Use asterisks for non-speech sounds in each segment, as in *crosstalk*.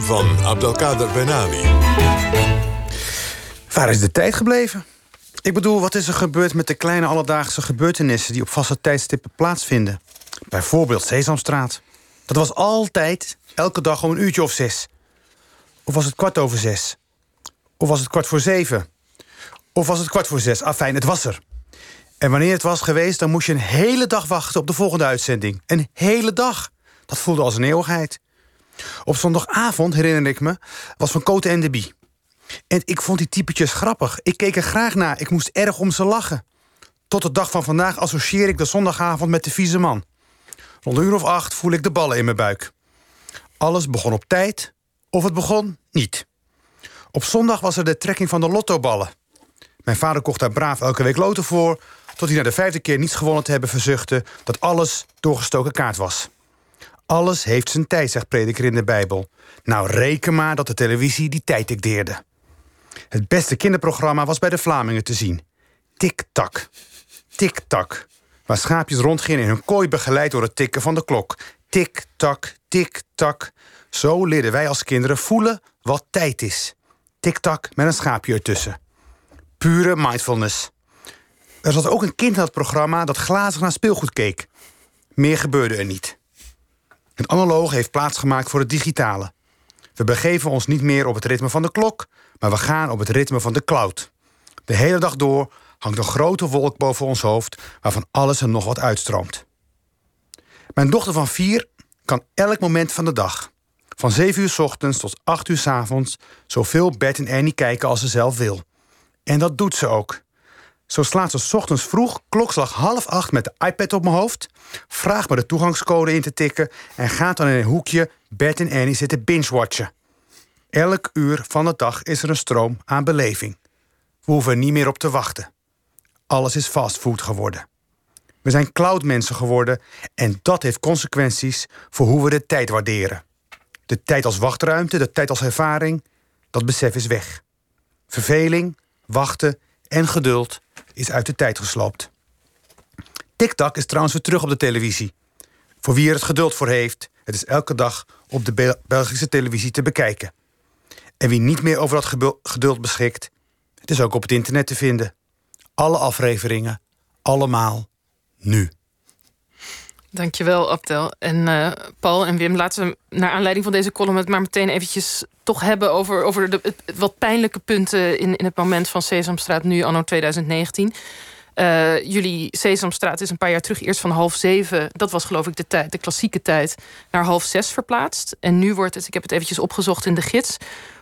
van Abdelkader Benali. Waar is de tijd gebleven? Ik bedoel, wat is er gebeurd met de kleine alledaagse gebeurtenissen... die op vaste tijdstippen plaatsvinden? Bijvoorbeeld Sesamstraat. Dat was altijd, elke dag om een uurtje of zes. Of was het kwart over zes? Of was het kwart voor zeven? Of was het kwart voor zes? Afijn, het was er. En wanneer het was geweest, dan moest je een hele dag wachten op de volgende uitzending. Een hele dag. Dat voelde als een eeuwigheid. Op zondagavond, herinner ik me, was van Cote en de Bie. En ik vond die typetjes grappig. Ik keek er graag naar. Ik moest erg om ze lachen. Tot de dag van vandaag associeer ik de zondagavond met de vieze man. Rond een uur of acht voel ik de ballen in mijn buik. Alles begon op tijd, of het begon niet. Op zondag was er de trekking van de lottoballen. Mijn vader kocht daar braaf elke week loten voor... tot hij na de vijfde keer niets gewonnen te hebben verzuchtte... dat alles doorgestoken kaart was. Alles heeft zijn tijd, zegt prediker in de Bijbel. Nou, reken maar dat de televisie die tijd dicteerde. Het beste kinderprogramma was bij de Vlamingen te zien. Tik-tak, tik-tak. Waar schaapjes rondgingen in hun kooi begeleid door het tikken van de klok. Tik-tak, tik-tak. Zo leerden wij als kinderen voelen wat tijd is. Tik-tak met een schaapje ertussen. Pure mindfulness. Er zat ook een kind in het programma dat glazig naar speelgoed keek. Meer gebeurde er niet. Het analoog heeft plaatsgemaakt voor het digitale. We begeven ons niet meer op het ritme van de klok, maar we gaan op het ritme van de cloud. De hele dag door hangt een grote wolk boven ons hoofd waarvan alles en nog wat uitstroomt. Mijn dochter van vier kan elk moment van de dag, van 7 uur s ochtends tot 8 uur s avonds, zoveel Bert en Ernie kijken als ze zelf wil. En dat doet ze ook. Zo slaat ze ochtends vroeg, klokslag half acht met de iPad op mijn hoofd, vraagt me de toegangscode in te tikken en gaat dan in een hoekje Bert en Ernie zitten binge-watchen. Elk uur van de dag is er een stroom aan beleving. We hoeven niet meer op te wachten. Alles is fastfood geworden. We zijn cloudmensen geworden en dat heeft consequenties voor hoe we de tijd waarderen. De tijd als wachtruimte, de tijd als ervaring, dat besef is weg. Verveling, wachten en geduld is uit de tijd gesloopt. TikTok is trouwens weer terug op de televisie. Voor wie er het geduld voor heeft, het is elke dag op de Belgische televisie te bekijken. En wie niet meer over dat geduld beschikt, het is ook op het internet te vinden. Alle afleveringen, allemaal nu. Dankjewel, Abdel. En uh, Paul en Wim, laten we naar aanleiding van deze column... het maar meteen eventjes toch hebben over, over de wat pijnlijke punten... In, in het moment van Sesamstraat nu, anno 2019. Uh, eh, jullie Sesamstraat is een paar jaar terug eerst van half zeven... dat was geloof ik de, tijd, de klassieke tijd, naar half zes verplaatst. En nu wordt het, ik heb het eventjes opgezocht in de gids...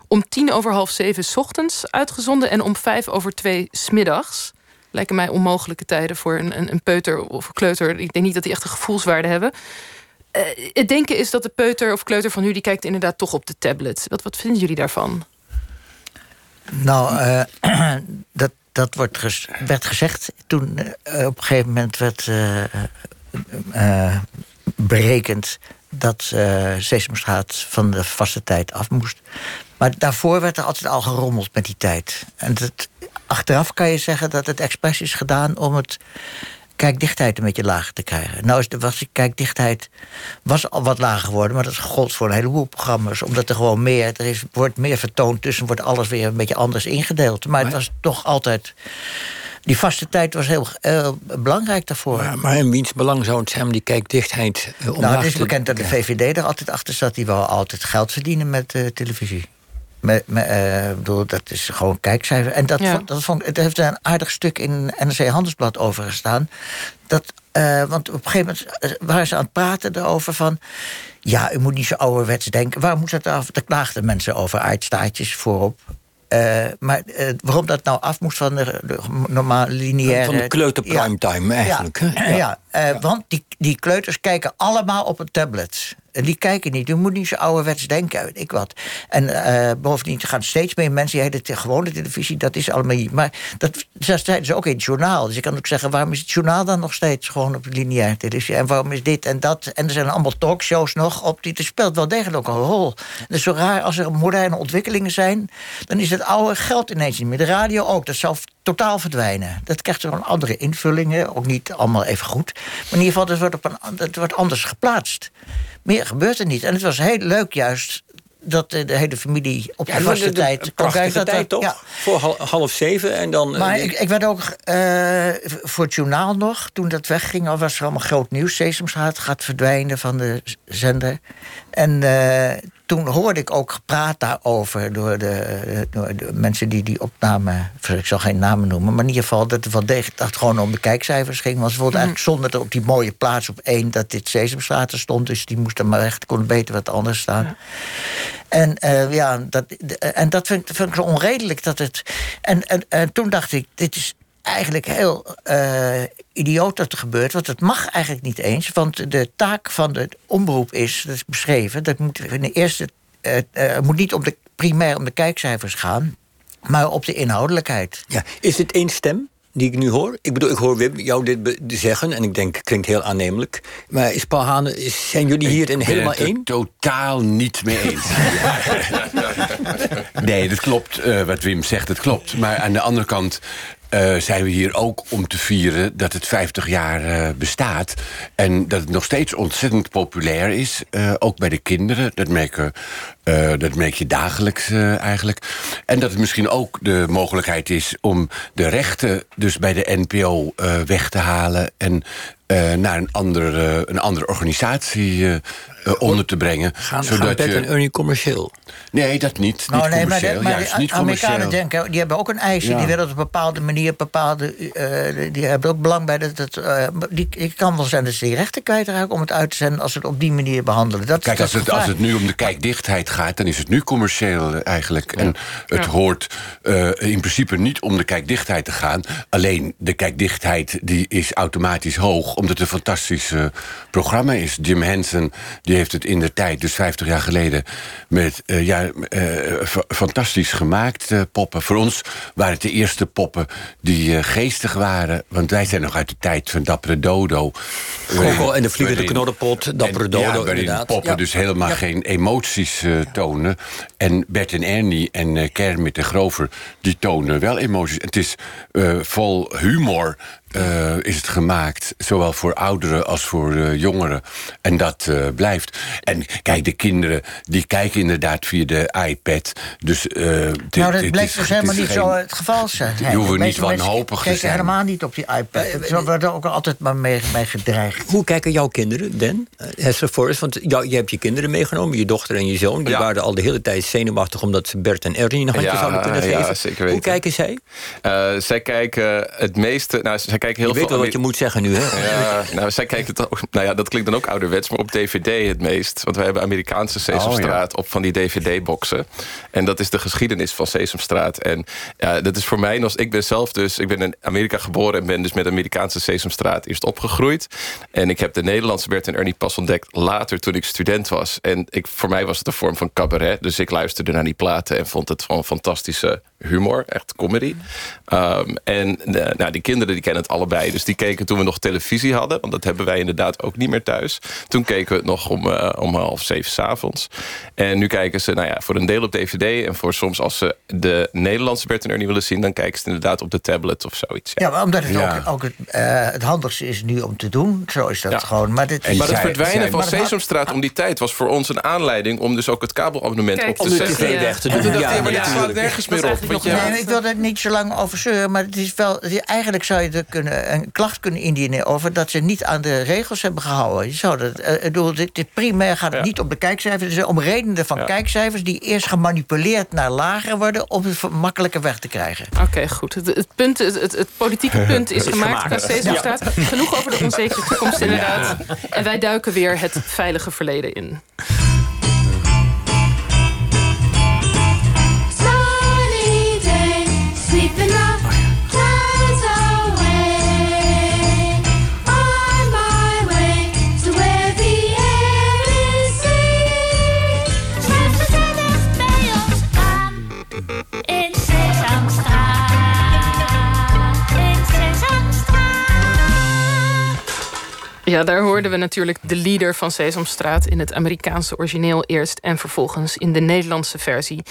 om tien over half zeven s ochtends uitgezonden... en om vijf over twee smiddags lijken mij onmogelijke tijden voor een, een, een peuter of een kleuter. Ik denk niet dat die echt een gevoelswaarde hebben. Uh, het denken is dat de peuter of kleuter van nu... die kijkt inderdaad toch op de tablet. Wat, wat vinden jullie daarvan? Nou, uh, *clears throat* dat, dat wordt werd gezegd toen uh, op een gegeven moment werd berekend... dat Sesamstraat van de vaste tijd af moest. Maar daarvoor werd er altijd al gerommeld met die tijd. En dat, achteraf kan je zeggen dat het expres is gedaan om het kijkdichtheid een beetje lager te krijgen. Nou is de was, kijkdichtheid was al wat lager geworden, maar dat gold voor een heleboel programma's. Omdat er gewoon meer, er is, wordt meer vertoond, tussen wordt alles weer een beetje anders ingedeeld. Maar, het was toch altijd. Die vaste tijd was heel, belangrijk daarvoor. Maar, maar in wiens belang zou het zijn om die kijkdichtheid uh, Nou, het is bekend dat de VVD er altijd achter zat. Die wil altijd geld verdienen met uh, televisie. Met, uh, bedoel, dat is gewoon kijkcijfer. En dat, vond, dat vond, er heeft een aardig stuk in NRC Handelsblad over gestaan. Dat, uh, want op een gegeven moment eh, waren ze aan het praten erover van... ja, u moet niet zo ouderwets denken. Waar moet dat af? Daar klaagden mensen over uitstaatjes voorop. Uh, maar uh, waarom dat nou af moest van de, de normale lineaire... Van de kleuter primetime ja, eigenlijk. Ja, ja. Uh, want die, die kleuters kijken allemaal op een tablet. Die kijken niet. Je moet niet zo ouderwets denken, ik wat. En uh, bovendien gaan steeds meer mensen... Ja, de gewone televisie, dat is allemaal niet. Maar dat, dat zeiden ze ook in het journaal. Dus ik kan ook zeggen, waarom is het journaal dan nog steeds... gewoon op lineaire televisie? En waarom is dit en dat? En er zijn allemaal talkshows nog op. Die, het speelt wel degelijk ook een rol. Dus zo raar als er moderne ontwikkelingen zijn... dan is het oude geld ineens niet meer. De radio ook, dat zal totaal verdwijnen. Dat krijgt een andere invullingen. Ook niet allemaal even goed. Maar in ieder geval, het wordt, op een, het wordt anders geplaatst. Meer gebeurt er niet. En het was heel leuk juist dat de hele familie op de vaste tijd... Prachtige tijd, toch? Ja. Voor half zeven en dan... Maar ik, ik werd ook uh, voor het journaal nog, toen dat wegging... al was er allemaal groot nieuws. Sesamstraat gaat verdwijnen van de zender. En uh, toen hoorde ik ook gepraat daarover door de, door de mensen die die opname, ik zal geen namen noemen, maar in ieder geval dat het wel degelijk dat het gewoon om de kijkcijfers ging. Want ze wilden eigenlijk mhm. zonder dat op die mooie plaats op één dat dit Sesamstraat stond, dus die moesten maar echt kon beter wat anders staan. En, uh, ja, dat, en dat vind, vind ik zo onredelijk dat het. En, en, en toen dacht ik, dit is eigenlijk heel uh, idioot dat er gebeurt. Want het mag eigenlijk niet eens. Want de taak van de omroep is, dat is beschreven... dat moet in de eerste uh, uh, moet niet om de, primair om de kijkcijfers gaan... maar op de inhoudelijkheid. Ja. Is het één stem? die ik nu hoor. Ik bedoel, ik hoor Wim jou dit zeggen en ik denk, klinkt heel aannemelijk. Maar is Paul Hane, zijn jullie hier in helemaal één? Ik totaal niet mee eens. *laughs* nee, dat klopt. Uh, wat Wim zegt, het klopt. Maar aan de andere kant uh, zijn we hier ook om te vieren dat het 50 jaar uh, bestaat. En dat het nog steeds ontzettend populair is. Uh, ook bij de kinderen. Dat merken uh, dat merk je dagelijks eigenlijk. En dat het misschien ook de mogelijkheid is om de rechten dus bij de NPO weg te halen en naar een andere, een andere organisatie onder te brengen. Gaan, zodat gaan Bert je... en Ernie commerciëel? Nee, dat niet. Nou, niet nee, commercieel, maar, de, maar niet Amerikanen denken, die hebben ook een eisje. Ja. Die willen op een bepaalde manier bepaalde... Uh, die hebben ook belang bij dat... het. uh, die, het kan wel zijn dat ze die rechten kwijtraken om het uit te zenden... als ze het op die manier behandelen. Dat, Kijk, als, het, als het nu om de kijkdichtheid gaat... dan is het nu commercieel eh, eigenlijk. En het ja. hoort in principe niet om de kijkdichtheid te gaan. Alleen de kijkdichtheid die is automatisch hoog... omdat het een fantastisch programma is. Jim Henson die heeft het in de tijd, dus 50 jaar geleden... met uh, ja, fantastisch gemaakt, poppen. Voor ons waren het de eerste poppen die geestig waren. Want wij zijn nog uit de tijd van Dappere Dodo. Gogol en de vliegende knodderpot, Dappere Dodo, ja, inderdaad. poppen dus helemaal geen emoties tonen. En Bert en Ernie en Kermit en Grover... die tonen wel emoties. Het is vol humor uh, is het gemaakt. Zowel voor ouderen als voor uh, jongeren. En dat uh, blijft. En kijk, de kinderen die kijken inderdaad via de iPad. Dus, nou, dat blijkt dus helemaal niet geen, zo het geval zijn. Die hoeven niet wanhopig te zijn. helemaal niet op die iPad. Zo wordt er ook altijd maar mee, mee gedreigd. Hoe kijken jouw kinderen, Den? Hester Forrest, want jou, je hebt je kinderen meegenomen. Je dochter en je zoon. Die ja. waren al de hele tijd zenuwachtig... omdat ze Bert en Ernie een handje ja, zouden kunnen geven. Ja, zeker weten. Hoe kijken zij? zij kijken het meeste... Nou, zij kijken heel je weet wel wat je moet zeggen nu, hè? Ja, nou, zij kijkt het ook, nou ja, dat klinkt dan ook ouderwets, maar op DVD het meest. Want wij hebben Amerikaanse Sesamstraat oh, ja. op van die DVD-boxen. En dat is de geschiedenis van Sesamstraat. En ja, dat is voor mij nog... Ik ben zelf dus... Ik ben in Amerika geboren en ben dus met Amerikaanse Sesamstraat eerst opgegroeid. En ik heb de Nederlandse Bert en Ernie pas ontdekt later toen ik student was. En ik, voor mij was het een vorm van cabaret. Dus ik luisterde naar die platen en vond het van fantastische humor, echt comedy. Um, en de, nou, die kinderen die kennen het allebei. Dus die keken toen we nog televisie hadden. Want dat hebben wij inderdaad ook niet meer thuis. Toen keken we het nog om, uh, om half zeven s'avonds. En nu kijken ze nou ja, voor een deel op DVD. En voor soms als ze de Nederlandse Bert en Ernie willen zien... dan kijken ze inderdaad op de tablet of zoiets. Ja, ja maar omdat het ja. ook, ook het, uh, het, handigste is nu om te doen. Zo is dat ja. gewoon. Maar, dit, maar het verdwijnen van Sesamstraat om die tijd... was voor ons een aanleiding om dus ook het kabelabonnement Kijk, op te zetten. Om de tv weg te doen. En toen dacht je, maar dit slaat nergens meer op. Nee, ik wil er niet zo lang over zeuren, maar het is wel, eigenlijk zou je er kunnen, een klacht kunnen indienen over dat ze niet aan de regels hebben gehouden. Je zou dat, uh, bedoel, dit, dit primair gaat ja. niet om de kijkcijfers, het is om redenen van ja. kijkcijfers die eerst gemanipuleerd naar lager worden om het makkelijker weg te krijgen. Oké, okay, goed. Het, het, punt, het, het, politieke *laughs* punt is, is gemaakt. Sesamstraat. Ja. Genoeg over de onzekere toekomst, inderdaad. En wij duiken weer het veilige verleden in. Ja, daar hoorden we natuurlijk de leader van Sesamstraat... in het Amerikaanse origineel eerst en vervolgens in de Nederlandse versie.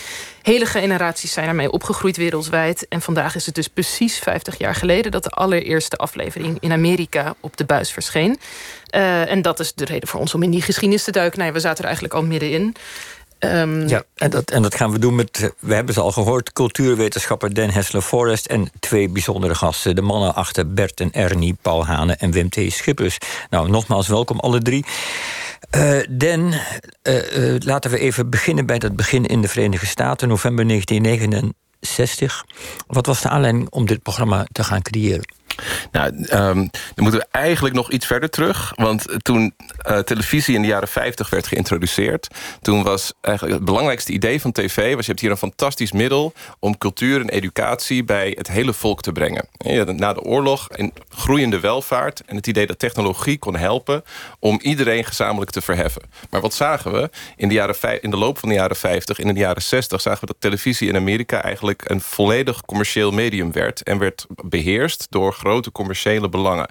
Hele generaties zijn ermee opgegroeid wereldwijd. En vandaag is het dus precies 50 jaar geleden... dat de allereerste aflevering in Amerika op de buis verscheen. Uh, en dat is de reden voor ons om in die geschiedenis te duiken. Nee, we zaten er eigenlijk al middenin. Um, ja, en dat, en dat gaan we doen met, we hebben ze al gehoord... cultuurwetenschapper Den Hessler Forrest... en twee bijzondere gasten, de mannen achter Bert en Ernie... Paul Hane en Wim T. Schippers. Nou, nogmaals welkom alle drie. Uh, Den, uh, uh, laten we even beginnen bij dat begin in de Verenigde Staten... november 1969. Wat was de aanleiding om dit programma te gaan creëren? Nou, um, dan moeten we eigenlijk nog iets verder terug. Want toen uh, televisie in de jaren 50 werd geïntroduceerd... toen was eigenlijk het belangrijkste idee van tv... was je hebt hier een fantastisch middel... om cultuur en educatie bij het hele volk te brengen. Na de oorlog een groeiende welvaart... en het idee dat technologie kon helpen... om iedereen gezamenlijk te verheffen. Maar wat zagen we? In de, jaren, in de loop van de jaren 50, in de jaren 60... zagen we dat televisie in Amerika eigenlijk een volledig commercieel medium werd... en werd beheerst door grote commerciële belangen.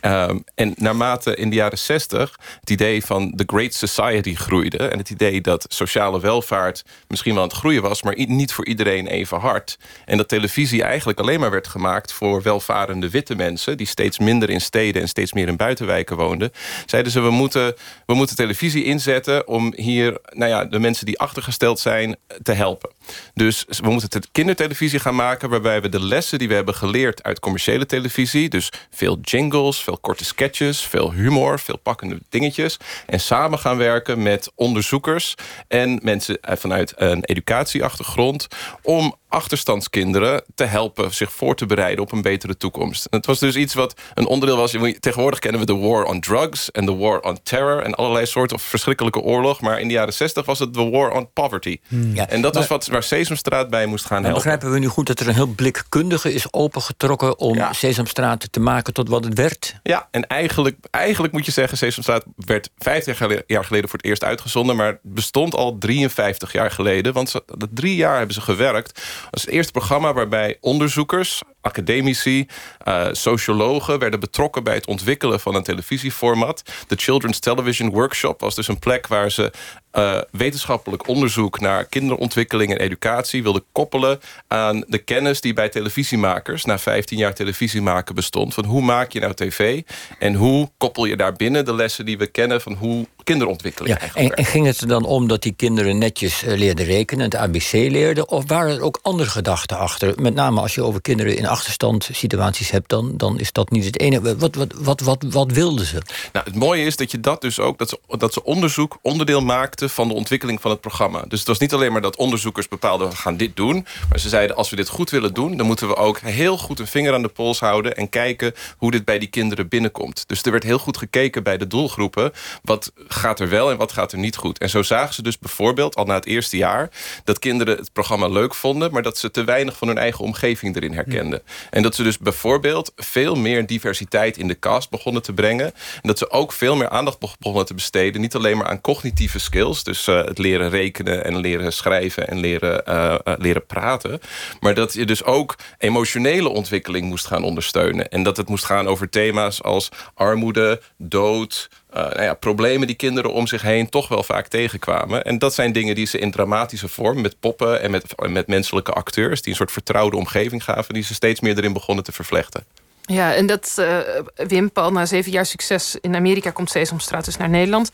Um, en naarmate in de jaren 60 het idee van the Great Society groeide... en het idee dat sociale welvaart misschien wel aan het groeien was... maar niet voor iedereen even hard. En dat televisie eigenlijk alleen maar werd gemaakt... voor welvarende witte mensen... die steeds minder in steden en steeds meer in buitenwijken woonden... zeiden ze, we moeten, we moeten televisie inzetten... om hier nou ja, de mensen die achtergesteld zijn te helpen. Dus we moeten kindertelevisie gaan maken... waarbij we de lessen die we hebben geleerd uit commerciële televisie... dus veel jingles veel korte sketches, veel humor, veel pakkende dingetjes. En samen gaan werken met onderzoekers en mensen vanuit een educatieachtergrond... om achterstandskinderen te helpen zich voor te bereiden op een betere toekomst. het was dus iets wat een onderdeel was. Tegenwoordig kennen we de war on drugs en de war on terror en allerlei soorten verschrikkelijke oorlog. Maar in de jaren 60 was het de war on poverty. Hmm. Ja. En dat was wat, waar Sesamstraat bij moest gaan helpen. Begrijpen we nu goed dat er een heel blikkundige is opengetrokken om Sesamstraat te maken tot wat het werd? Ja, en eigenlijk, eigenlijk moet je zeggen, Sesamstraat werd 50 jaar geleden voor het eerst uitgezonden, maar bestond al 53 jaar geleden. Want ze, drie jaar hebben ze gewerkt dat is het eerste programma waarbij onderzoekers, academici, uh, sociologen... werden betrokken bij het ontwikkelen van een televisieformat. De Children's Television Workshop was dus een plek waar ze uh, wetenschappelijk onderzoek naar kinderontwikkeling en educatie wilde koppelen aan de kennis die bij televisiemakers na 15 jaar televisie maken bestond. Van hoe maak je nou tv en hoe koppel je daarbinnen de lessen die we kennen van hoe kinderontwikkeling ja, en, en, ging het er dan om dat die kinderen netjes uh, leerden rekenen, het ABC leerden, of waren er ook andere gedachten achter? Met name als je over kinderen in achterstand situaties hebt, dan, dan is dat niet het enige. Wat, wat, wat, wat, wat wilden ze? Nou, het mooie is dat je dat dus ook, dat ze, dat ze onderzoek onderdeel maakten van de ontwikkeling van het programma. Dus het was niet alleen maar dat onderzoekers bepaalden... we gaan dit doen, maar ze zeiden... als we dit goed willen doen, dan moeten we ook heel goed een vinger aan de pols houden... en kijken hoe dit bij die kinderen binnenkomt. Dus er werd heel goed gekeken bij de doelgroepen... wat gaat er wel en wat gaat er niet goed. En zo zagen ze dus bijvoorbeeld al na het eerste jaar... dat kinderen het programma leuk vonden... maar dat ze te weinig van hun eigen omgeving erin herkenden. En dat ze dus bijvoorbeeld veel meer diversiteit in de cast begonnen te brengen. En dat ze ook veel meer aandacht begonnen te besteden... niet alleen maar aan cognitieve skills dus uh, het leren rekenen en leren schrijven en leren, uh, leren praten. Maar dat je dus ook emotionele ontwikkeling moest gaan ondersteunen. En dat het moest gaan over thema's als armoede, dood... nou ja, problemen die kinderen om zich heen toch wel vaak tegenkwamen. En dat zijn dingen die ze in dramatische vorm... met poppen en met, met menselijke acteurs... die een soort vertrouwde omgeving gaven... die ze steeds meer erin begonnen te vervlechten. Ja, en dat uh, Wim Paul, na zeven jaar succes in Amerika... komt Sesamstraat dus naar Nederland.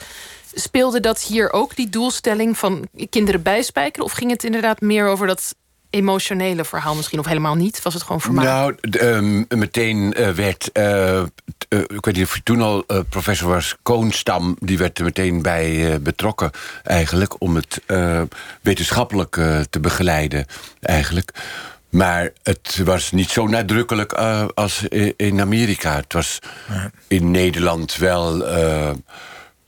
Speelde dat hier ook, die doelstelling van kinderen bijspijkeren? Of ging het inderdaad meer over dat emotionele verhaal misschien? Of helemaal niet? Was het gewoon vermaak? Nou, um, meteen uh, werd... Uh, ik weet niet of je toen al professor was, Koonstam... die werd er meteen bij betrokken eigenlijk... om het wetenschappelijk te begeleiden eigenlijk... Maar het was niet zo nadrukkelijk als in Amerika. Het was in Nederland wel Ehm,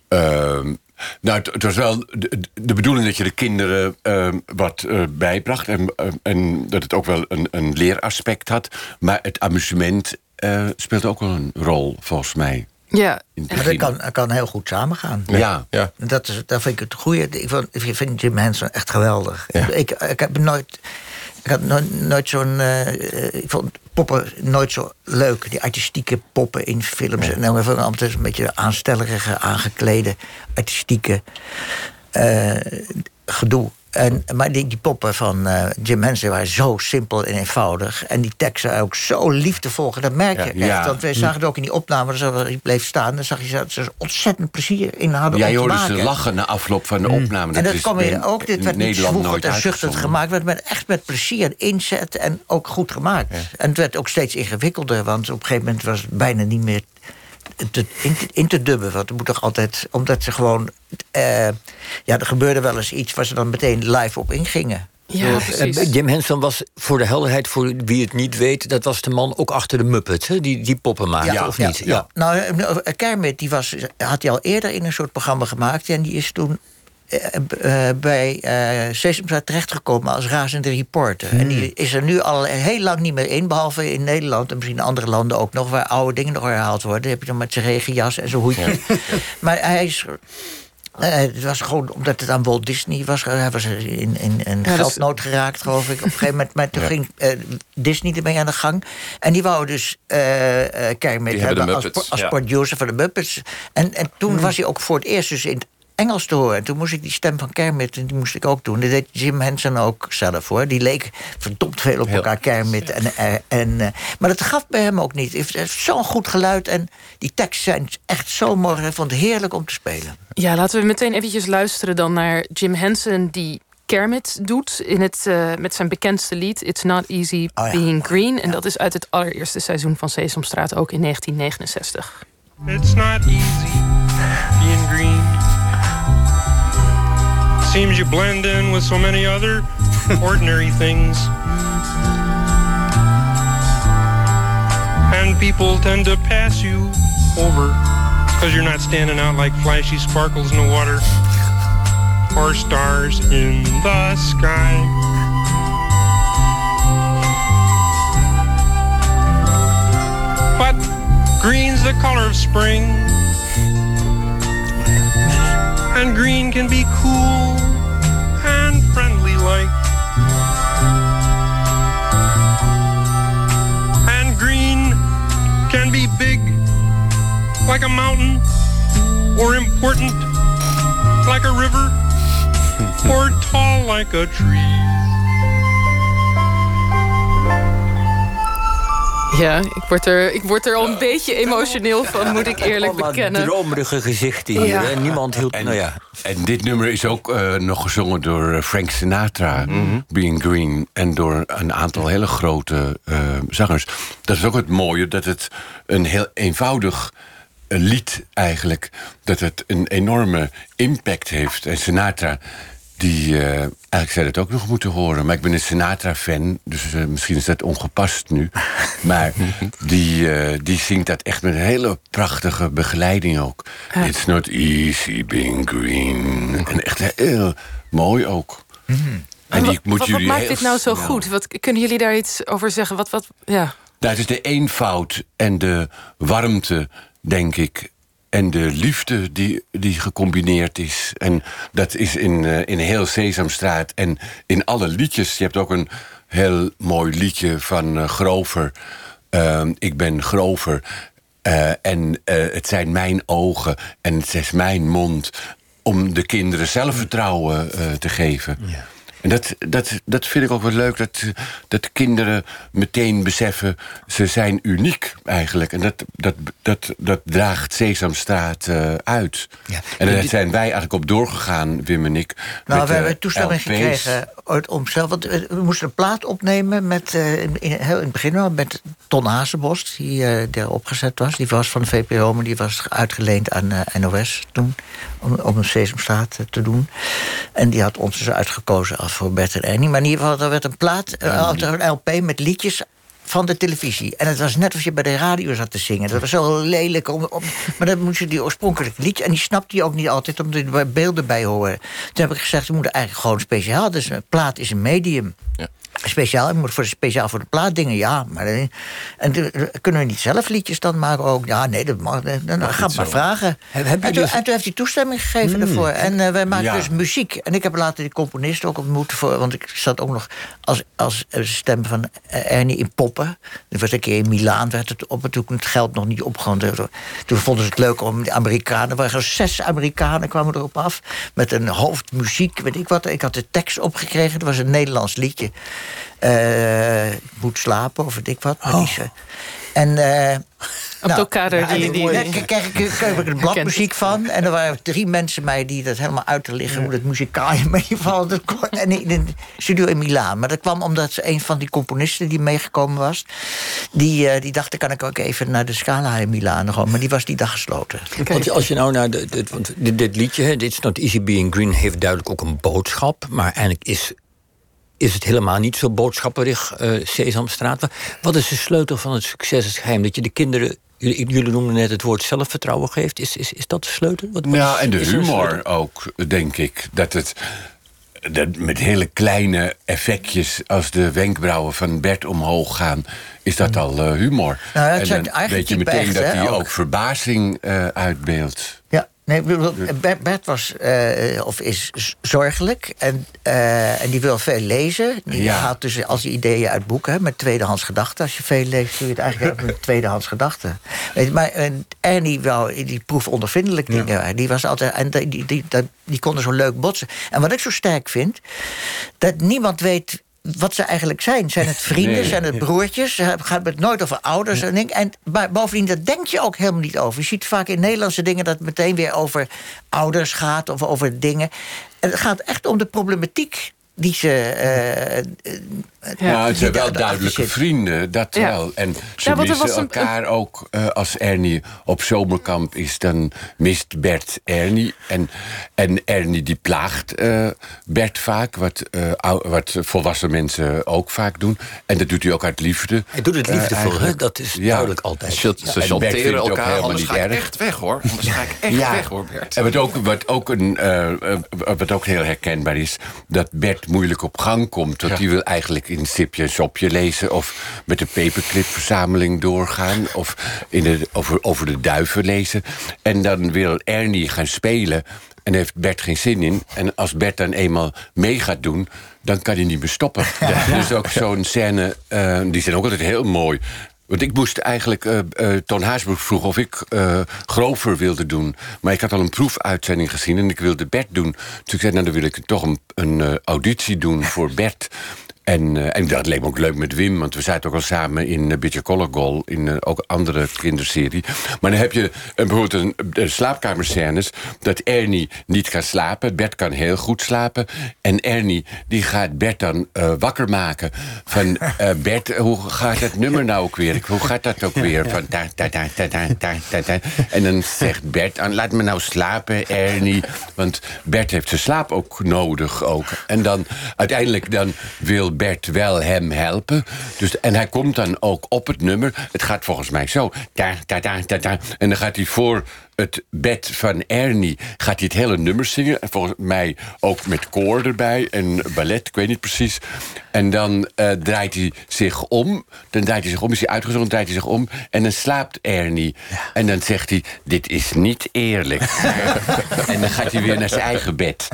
nou, het, was wel de, de, bedoeling dat je de kinderen ehm, wat uh, bijbracht. En, eh, en dat het ook wel een, een leeraspect had. Maar het amusement uh, speelt ook wel een rol, volgens mij. Ja, maar dat kan, kan heel goed samengaan. Ja. ja. Dat, is, dat vind ik het goede. Ik vind, ik vind Jim Henson echt geweldig. Ik, ik heb nooit ik had nooit, nooit zo'n. Uh, ik vond poppen nooit zo leuk. Die artistieke poppen in films. En dan even altijd een beetje aanstellerige, aangeklede, artistieke uh, gedoe. En, maar die, die poppen van uh, Jim Henson waren zo simpel en eenvoudig. En die teksten ook zo liefdevol. Dat merk je ja, echt. Ja. Want wij zagen het ook in die opname, dat hij bleef staan. Dan zag je dat ze ontzettend plezier in hadden Jij hoorde ze lachen na afloop van de mm. opname. En dat kwam weer ook. Dit werd niet zwoegend en zuchtend gemaakt. Het werd echt met plezier inzet en ook goed gemaakt. En het werd ook steeds ingewikkelder. Want op een gegeven moment was het bijna niet meer te, in, in, te dubben. Want er moet toch altijd. Omdat ze gewoon. Uh, ja, er gebeurde wel eens iets waar ze dan meteen live op ingingen. Ja, uh, Jim Henson was, voor de helderheid, voor wie het niet weet... dat was de man ook achter de Muppets, hè? Die, die poppen maakte, ja, of niet? Ja. Nou, Kermit die was, had hij al eerder in een soort programma gemaakt... en die is toen uh, bij uh, Sesamstraat terechtgekomen als razende reporter. En die is er nu al heel lang niet meer in, behalve in Nederland en misschien in andere landen ook nog, waar oude dingen nog herhaald worden. Dan heb je dan met zijn regenjas en zijn hoedje. *laughs* maar hij is. Uh, het was gewoon omdat het aan Walt Disney was. Hij was in, in, in ja, geldnood geraakt, geloof ik. Op een gegeven moment. Maar toen ging uh, Disney ermee aan de gang. En die wou dus uh, Kermit hebben als, als producer van de Muppets. En, en toen hmm. was hij ook voor het eerst dus in Engels te horen. En toen moest ik die stem van Kermit, die moest ik ook doen. Dat deed Jim Henson ook zelf hoor. Die leek verdomd veel op elkaar, Kermit. En, eh, en, uh, maar dat gaf bij hem ook niet. Hij heeft zo'n goed geluid en die teksten zijn echt zo mooi. Ik vond het heerlijk om te spelen. Ja, laten we meteen eventjes luisteren dan naar Jim Henson... die Kermit doet in het, uh, met zijn bekendste lied... It's Not Easy oh, ja. Being Green. En ja. dat is uit het allereerste seizoen van Sesamstraat, ook in 1969. It's not easy being green seems you blend in with so many other *laughs* ordinary things. And people tend to pass you over because you're not standing out like flashy sparkles in the water or stars in the sky. But green's the color of spring, and green can be cool and friendly like. And green can be big like a mountain, or important like a river, *laughs* or tall like a tree. Ja, ik word er, ik word er al een beetje emotioneel van, moet ik eerlijk bekennen. dromerige gezichten hier. Ja. Niemand hield... En, nou ja. en dit nummer is ook uh, nog gezongen door eh, Frank Sinatra, mm -hmm. Being Green... en door een aantal hele grote uh, zangers. Dat is ook het mooie, dat het een heel eenvoudig lied eigenlijk... dat het een enorme impact heeft. En Sinatra die, uh, eigenlijk zou dat ook nog moeten horen. Maar ik ben een Sinatra-fan, dus uh, misschien is dat ongepast nu. *laughs* maar die, uh, die zingt dat echt met een hele prachtige begeleiding ook. It's not easy being green. En echt heel mooi ook. Mm. En die moet wat, jullie maakt dit nou zo goed? Wat, kunnen jullie daar iets over zeggen? Wat, wat, ja. Nou, het is de eenvoud en de warmte, denk ik en de liefde die, die gecombineerd is. En dat is in, uh, in heel Sesamstraat en in alle liedjes. Je hebt ook een heel mooi liedje van uh, Grover. Uh, ik ben Grover. Uh, en het zijn mijn ogen en het is mijn mond... om de kinderen zelfvertrouwen te geven. Ja. En dat, dat, dat vind ik ook wel leuk, dat, dat kinderen meteen beseffen... ze zijn uniek eigenlijk. En dat, dat, dat, dat draagt Sesamstraat uh, uit. Ja. En daar zijn wij eigenlijk op doorgegaan, Wim en ik. Nou, we hebben toestemming gekregen om zelf... Want we moesten een plaat opnemen met, uh, in, in, het begin al... met Ton Hazenbos, die uh, daar opgezet was. Die was van de VPRO, maar die was uitgeleend aan NOS toen... om, om een Sesamstraat te doen. En die had ons dus uitgekozen als voor Bert en Ernie. Maar in ieder geval, er werd een plaat, uh, een LP met liedjes van de televisie. En het was net als je bij de radio zat te zingen. Dat was zo lelijk. Om, om, maar dan moest je die oorspronkelijke liedje... en die snapte je ook niet altijd, omdat er beelden bij horen. Toen heb ik gezegd, we moeten eigenlijk gewoon speciaal... dus een plaat is een medium. Ja. Speciaal, moet voor, speciaal voor de plaat dingen, ja. Maar, eh, en kunnen we niet zelf liedjes dan maken ook? Ja, nee, dat mag. eh, Dan ga maar vragen. Heb- heb en, toen, dus- en toen heeft hij toestemming gegeven daarvoor. En eh, wij maken Ja. dus muziek. En ik heb later die componist ook ontmoet. Voor, want ik zat ook nog als, als stem van Ernie in Poppen. Er was een keer in Milaan, werd het op. En toen het geld nog niet opgegaan. Toen vonden ze het leuk om de Amerikanen. Er waren zes Amerikanen kwamen erop af. Met een hoofdmuziek, weet ik wat. Ik had de tekst opgekregen. Het was een Nederlands liedje. Eh, ik moet slapen of weet ik wat. Maar die ze- en... eh, Abdelkader, ja, en die- ik- die- krijg ik, krijg ik er bladmuziek van. En er waren drie mensen mij die dat helemaal uit te liggen... hoe dat muzikaal in meevalt. Dat kon- En in de studio in Milaan. Maar dat kwam omdat ze een van die componisten die meegekomen was... die, eh, die dacht, dan kan ik ook even naar de Scala in Milaan. Gewoon. Maar die was die dag gesloten. Want als je nou naar de, dit- want dit, dit liedje, hè, It's Not Easy Being Green, heeft duidelijk ook een boodschap. Maar eigenlijk is, is het helemaal niet zo boodschapperig, eh, Sesamstraat. Wat- is de sleutel van het succes, het geheim? Dat je de kinderen, jullie, jullie noemden net het woord zelfvertrouwen geeft. Is, is, is dat de sleutel? Wat, wat Nou, is- en de humor ook, denk ik. Dat het dat met hele kleine effectjes, als de wenkbrauwen van Bert omhoog gaan, is dat al eh, humor. Nou ja, het en dan weet je meteen echt, dat hij ook. ook verbazing eh, uitbeeldt. Ja, nee, bedoel, Bert, was, eh, of is zorgelijk en, eh, en die wil veel lezen. Die Ja. haalt dus als ideeën uit boeken hè, met tweedehands gedachten. Als je veel leest, doe je het eigenlijk met *laughs* tweedehands gedachten. Maar Ernie wel, die proefondervindelijk dingen. Die was altijd, en die, die, die, die, die konden zo leuk botsen. En wat ik zo sterk vind, dat niemand weet wat ze eigenlijk zijn. Zijn het vrienden, Nee. zijn het broertjes? Gaat het nooit over ouders en dingen. En maar bovendien, dat denk je ook helemaal niet over. Je ziet vaak in Nederlandse dingen dat het meteen weer over ouders gaat of over dingen. En het gaat echt om de problematiek die ze. eh, Ja, het zijn wel duidelijke vrienden, dat Ja. wel. En ze Ja, missen een- elkaar ook. eh, als Ernie op zomerkamp is, dan mist Bert Ernie. En, en Ernie die plaagt eh, Bert vaak, wat, eh, ou- wat volwassen mensen ook vaak doen. En dat doet hij ook uit liefde. Hij doet het liefdevol, hè? Dat is Ja. duidelijk altijd. Ze, ze chanteren elkaar, helemaal anders niet ga ik erg. echt weg hoor. Anders ga ik echt *laughs* weg hoor, Bert. En wat ook, *laughs* wat, ook een, wat ook heel herkenbaar is... dat Bert moeilijk op gang komt. Want die wil eigenlijk in Sipje en Sopje lezen... of met de paperclipverzameling doorgaan... of in de, over, over de duiven lezen. En dan wil Ernie gaan spelen... En heeft Bert geen zin in. En als Bert dan eenmaal mee gaat doen, dan kan hij niet meer stoppen. *laughs* Er is ook zo'n scène, eh, die zijn ook altijd heel mooi. Want ik moest eigenlijk, eh eh Toon Haasbroek vroeg of ik eh, grover wilde doen. Maar ik had al een proefuitzending gezien en ik wilde Bert doen. Dus ik zei, nou dan wil ik toch een, een eh, auditie doen voor Bert. En, eh, en dat leek me ook leuk met Wim, want we zaten ook al samen in uh, beetje Color Goal, in uh, ook andere kinderserie. Maar dan heb je uh, bijvoorbeeld een, slaapkamerscènes dat Ernie niet gaat slapen. Bert kan heel goed slapen. En Ernie die gaat Bert dan wakker maken. Van Bert, hoe gaat dat nummer nou ook weer? Hoe gaat dat ook weer? Van ta, ta, ta, ta, ta, ta, ta. En dan zegt Bert, ah, laat me nou slapen, Ernie. Want Bert heeft zijn slaap ook nodig. Ook. En dan uiteindelijk dan wil Bert wel hem helpen. Dus, en hij komt dan ook op het nummer. Het gaat volgens mij zo. Ta, ta, ta, ta. En dan gaat hij voor het bed van Ernie gaat hij het hele nummer zingen. En volgens mij ook met koor erbij en ballet, ik weet niet precies. En dan eh, draait hij zich om. Dan draait hij zich om, is hij uitgezongen, draait hij zich om. En dan slaapt Ernie. En dan zegt hij, dit is niet eerlijk. *laughs* en dan gaat hij weer naar zijn eigen bed.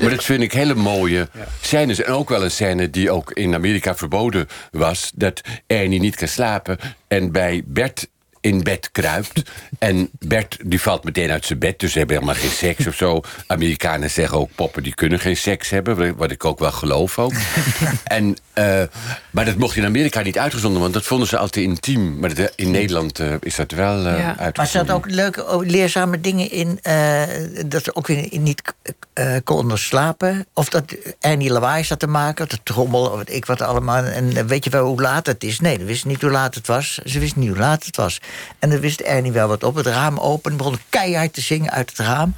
Maar dat vind ik hele mooie scènes. En ook wel een scène die ook in Amerika verboden was... dat Ernie niet kan slapen. En bij Bert in bed kruipt. En Bert die valt meteen uit zijn bed, dus ze hebben helemaal geen seks of zo. Amerikanen zeggen ook poppen die kunnen geen seks hebben, wat ik ook wel geloof ook. *laughs* en, eh, maar dat mocht in Amerika niet uitgezonden, want dat vonden ze altijd intiem. Maar dat- in Nederland eh, is dat wel eh Ja. Maar er uitgezonden. zaten ook leuke, oh, leerzame dingen in. eh, dat ze ook weer niet eh konden slapen. Of dat Ernie lawaai zat te maken. De trommel, of ik wat allemaal. En eh, weet je wel hoe laat het is? Nee, ze wisten niet hoe laat het was. Ze wisten niet hoe laat het was. En dan wist Ernie wel wat op. Het raam open. Begon keihard te zingen uit het raam.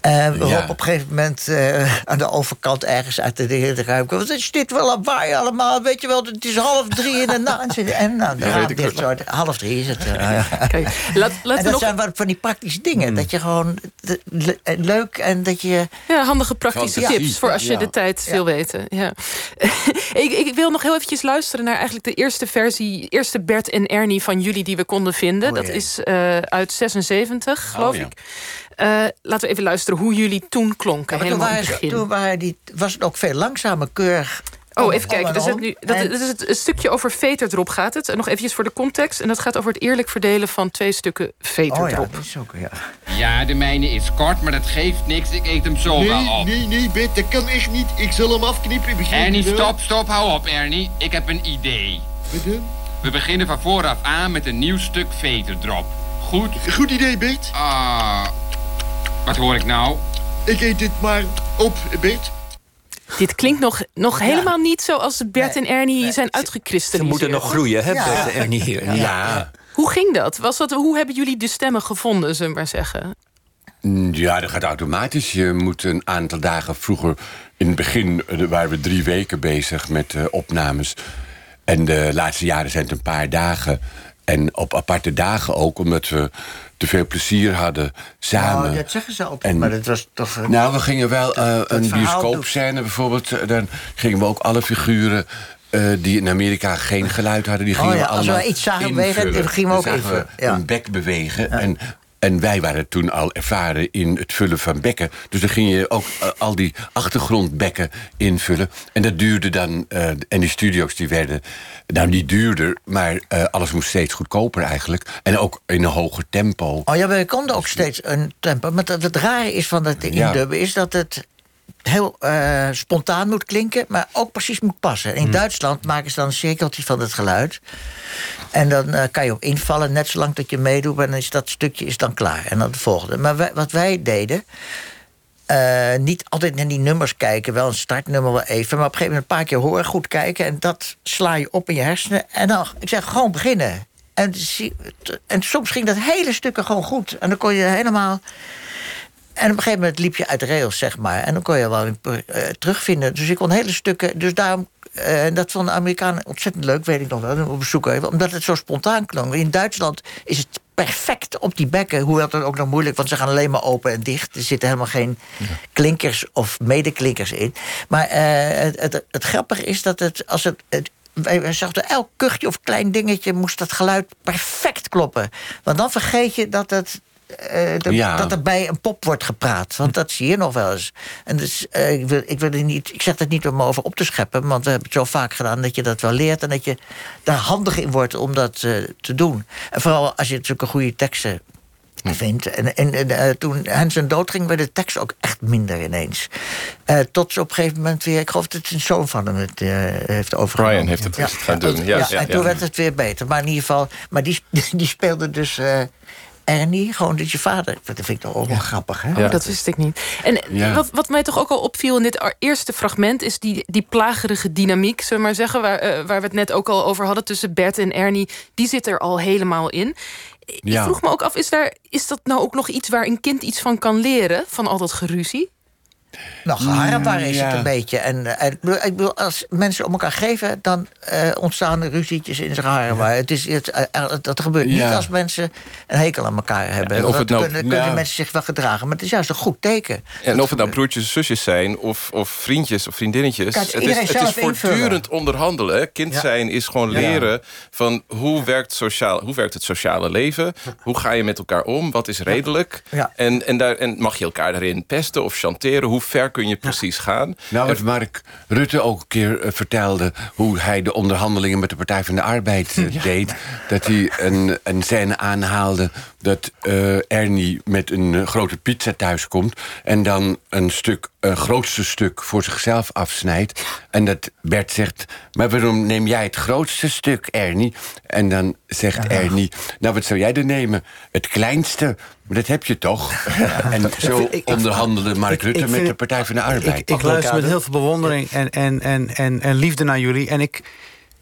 En waarop Ja. op een gegeven moment eh, aan de overkant ergens uit de de ruimte. Wat is dit wel lawaai allemaal? Weet je wel, het is half drie in de *laughs* nacht. En nou, de Ja, weet ik zo. half drie is het. eh, ja. Kijk, laat, En we dat nog zijn wat van die praktische dingen. Dat je gewoon de- le- eh, leuk en dat je. Ja, handige praktische Fantasie. tips voor als je Ja. de tijd wil weten. Ja. *laughs* ik, ik wil nog heel eventjes luisteren naar eigenlijk de eerste versie, eerste Bert en Ernie van jullie die we konden vinden. Oh, dat is eh, uit 76, geloof ja. ik. Eh, laten we even luisteren hoe jullie toen klonken. Toen, helemaal in het waren, begin. toen waren die, was het ook veel langzamer, keurig. Oh, even kijken. en Dus het nu, dat, En- dat is het, het stukje over veterdrop gaat het. En nog eventjes voor de context. En dat gaat over het eerlijk verdelen van twee stukken Oh ja, veterdrop. dat is ook, ja. Ja, de mijne is kort, maar dat geeft niks. Ik eet hem zo wel Nee, op. nee, nee, Bert, dat kan echt niet. Ik zal hem afknippen, Ernie, wel? stop, stop, hou op, Ernie. Ik heb een idee. Wat? We beginnen van vooraf aan met een nieuw stuk veterdrop. Goed? Goed idee, Bert. Ah, wat hoor ik nou? Ik eet dit maar op, Bert. Dit klinkt nog, nog helemaal niet zoals Bert en Ernie zijn Ze uitgekristalliseerd. moeten nog groeien, hè, Ja. Bert en Ernie hier. Ja. Hoe ging dat? Was dat? Hoe hebben jullie de stemmen gevonden, zullen we maar zeggen? Mm, Ja, dat gaat automatisch. Je moet een aantal dagen vroeger... In het begin eh, waren we drie weken bezig met eh, opnames. En de laatste jaren zijn het een paar dagen. En op aparte dagen ook, omdat we te veel plezier hadden samen. Nou, dat zeggen ze altijd, En- maar dat was toch... een- Nou, we gingen wel eh, een bioscoopscène bijvoorbeeld. eh, Dan gingen we ook alle figuren eh, die in Amerika geen geluid hadden, die Oh gingen ja, we als we allemaal iets zagen bewegen, gingen we ook invullen, ja. een bek bewegen. En, en wij waren toen al ervaren in het vullen van bekken. Dus dan ging je ook eh, al die achtergrondbekken invullen. En dat duurde dan... eh, en die studio's die werden nou niet duurder... maar eh, alles moest steeds goedkoper eigenlijk. En ook in een hoger tempo. Oh ja, we konden ook steeds een tempo. Maar het, het rare is van Ja. indubben is dat het heel eh, spontaan moet klinken, maar ook precies moet passen. In Duitsland maken ze dan een cirkeltje van het geluid. En dan eh, kan je ook invallen, net zolang dat je meedoet, en dan is dat stukje is dan klaar. En dan de volgende. Maar wij- wat wij deden. eh, niet altijd naar die nummers kijken, wel een startnummer wel even, maar op een gegeven moment een paar keer horen, goed kijken en dat sla je op in je hersenen. En dan, ik zeg gewoon beginnen. En, en soms ging dat hele stukken gewoon goed. En dan kon je helemaal. En op een gegeven moment liep je uit de rails, zeg maar. En dan kon je wel weer eh, terugvinden. Dus ik kon hele stukken. Dus daarom. eh, En dat vonden de Amerikanen ontzettend leuk, weet ik nog wel. Op bezoek even, omdat het zo spontaan klonk. In Duitsland is het perfect op die bekken. Hoewel het ook nog moeilijk, want ze gaan alleen maar open en dicht. Er zitten helemaal geen klinkers of medeklinkers in. Maar eh, het, het, het grappige is dat het, als het, wij zagen elk kuchje of klein dingetje moest dat geluid perfect kloppen. Want dan vergeet je dat het. Eh, dat, Ja. dat er bij een pop wordt gepraat. Want dat zie je nog wel eens. En dus, eh, ik, wil, ik, wil er niet, ik zeg dat niet om over op te scheppen. Want we hebben het zo vaak gedaan dat je dat wel leert. En dat je daar handig in wordt om dat eh, te doen. En vooral als je zulke goede teksten vindt. En, en, en, toen Hansen doodging, werd de tekst ook echt minder ineens. Tot ze op een gegeven moment weer... Ik geloof dat een zoon van hem het heeft overgenomen. Brian heeft het eens gaan doen. Ja, ja, en ja. toen werd het weer beter. Maar in ieder geval... Maar die, *laughs* die speelde dus... eh Ernie, gewoon dus je vader. Dat vind ik toch ook wel grappig, hè? Oh, dat wist ik niet. En Ja. wat, wat mij toch ook al opviel in dit eerste fragment... is die, die plagerige dynamiek, zullen we maar zeggen... Waar, eh, waar we het net ook al over hadden tussen Bert en Ernie. Die zit er al helemaal in. Ik vroeg me ook af, is, daar, is dat nou ook nog iets... waar een kind iets van kan leren, van al dat geruzie? Nou, geharrewar is Ja. het een beetje. En, eh, ik, bedoel, als mensen om elkaar geven, dan eh, ontstaan er ruzietjes in zijn geharrewar. Het is, het, eh, dat gebeurt niet als mensen een hekel aan elkaar hebben. en of Dan het nou- kunnen, kunnen mensen zich wel gedragen, maar het is juist een goed teken. En of het nou broertjes of zusjes zijn, of, of vriendjes of vriendinnetjes. Kijk, het is, het is voortdurend onderhandelen. Kind zijn is gewoon leren van hoe werkt, sociaal, hoe werkt het sociale leven? Hoe ga je met elkaar om? Wat is redelijk? En, en, daar, en mag je elkaar daarin pesten of chanteren? Hoe ver kun je precies gaan? Nou, wat Mark Rutte ook een keer eh, vertelde... hoe hij de onderhandelingen met de Partij van de Arbeid eh, deed... dat hij een, een scène aanhaalde dat eh, Ernie met een eh, grote pizza thuiskomt... en dan een stuk, een grootste stuk voor zichzelf afsnijdt. En dat Bert zegt, maar waarom neem jij het grootste stuk, Ernie? En dan zegt Ernie, nou, wat zou jij dan nemen? Het kleinste... Maar dat heb je toch? *laughs* En zo onderhandelde Mark Rutte met de Partij van de Arbeid. Ik, ik luister met heel veel bewondering en, en, en, en, en liefde naar jullie. En ik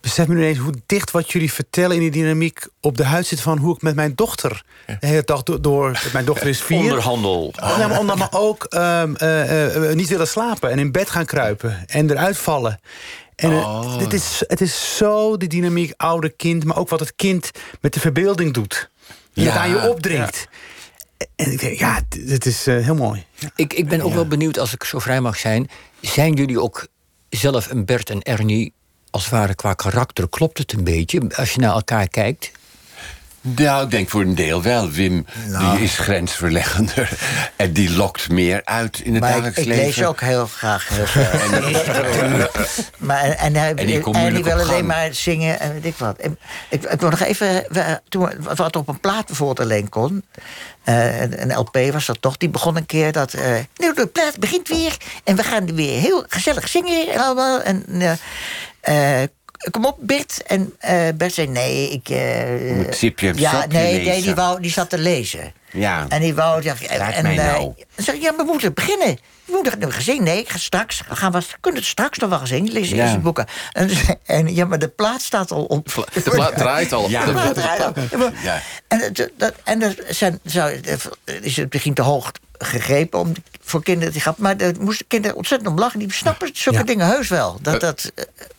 besef me nu eens hoe dicht wat jullie vertellen in die dynamiek op de huid zit van hoe ik met mijn dochter de hele dag door. door mijn dochter is vier. Onderhandel. Oh, nee, maar omdat we ook ehm, eh, eh, niet willen slapen en in bed gaan kruipen en eruit vallen. En eh, Oh. het, is, het is zo die dynamiek ouder-kind, maar ook wat het kind met de verbeelding doet. Die Ja. het aan je opdringt. En ik denk, ja, het is eh, heel mooi. Ja. Ik, ik ben ook wel benieuwd, als ik zo vrij mag zijn... zijn jullie ook zelf een Bert en Ernie als het ware qua karakter? Klopt het een beetje als je naar elkaar kijkt? Nou, ik denk voor een deel wel. Wim die is grensverleggender. En die lokt meer uit in het Maar ik, dagelijks ik leven. lees ook heel graag heel veel. *laughs* maar, en, en, hij, En die en die moeilijk wil alleen gang. maar zingen en weet ik wat. En ik, ik wil nog even... we- Toen, wat op een plaat bijvoorbeeld alleen kon... eh, een LP was dat toch, die begon een keer dat... eh nou, de plaat begint weer en we gaan weer heel gezellig zingen en allemaal. En, eh, eh, kom op, Bert. En eh, Bert zei, nee, ik... eh, Moet Sipje ja, nee, nee, lezen. die, wou, die zat te lezen. Ja. En die wou... Ja, en, mij eh, nou. ik, ja, we moeten beginnen. We moeten hebben we gezien. Nee, ik ga straks. We gaan we kunnen het straks nog wel eens zien. Lees Ja. eerst die boeken. En, en ja, maar de plaat staat al op. De plaat draait al. Ja. *laughs* De plaat draait al. Ja. En, dat, en dat zijn, zou, is het misschien te hoog gegrepen om voor kinderen te gaan. Maar daar moesten kinderen ontzettend om lachen. Die snappen zulke Ja. dingen heus wel. Dat, dat,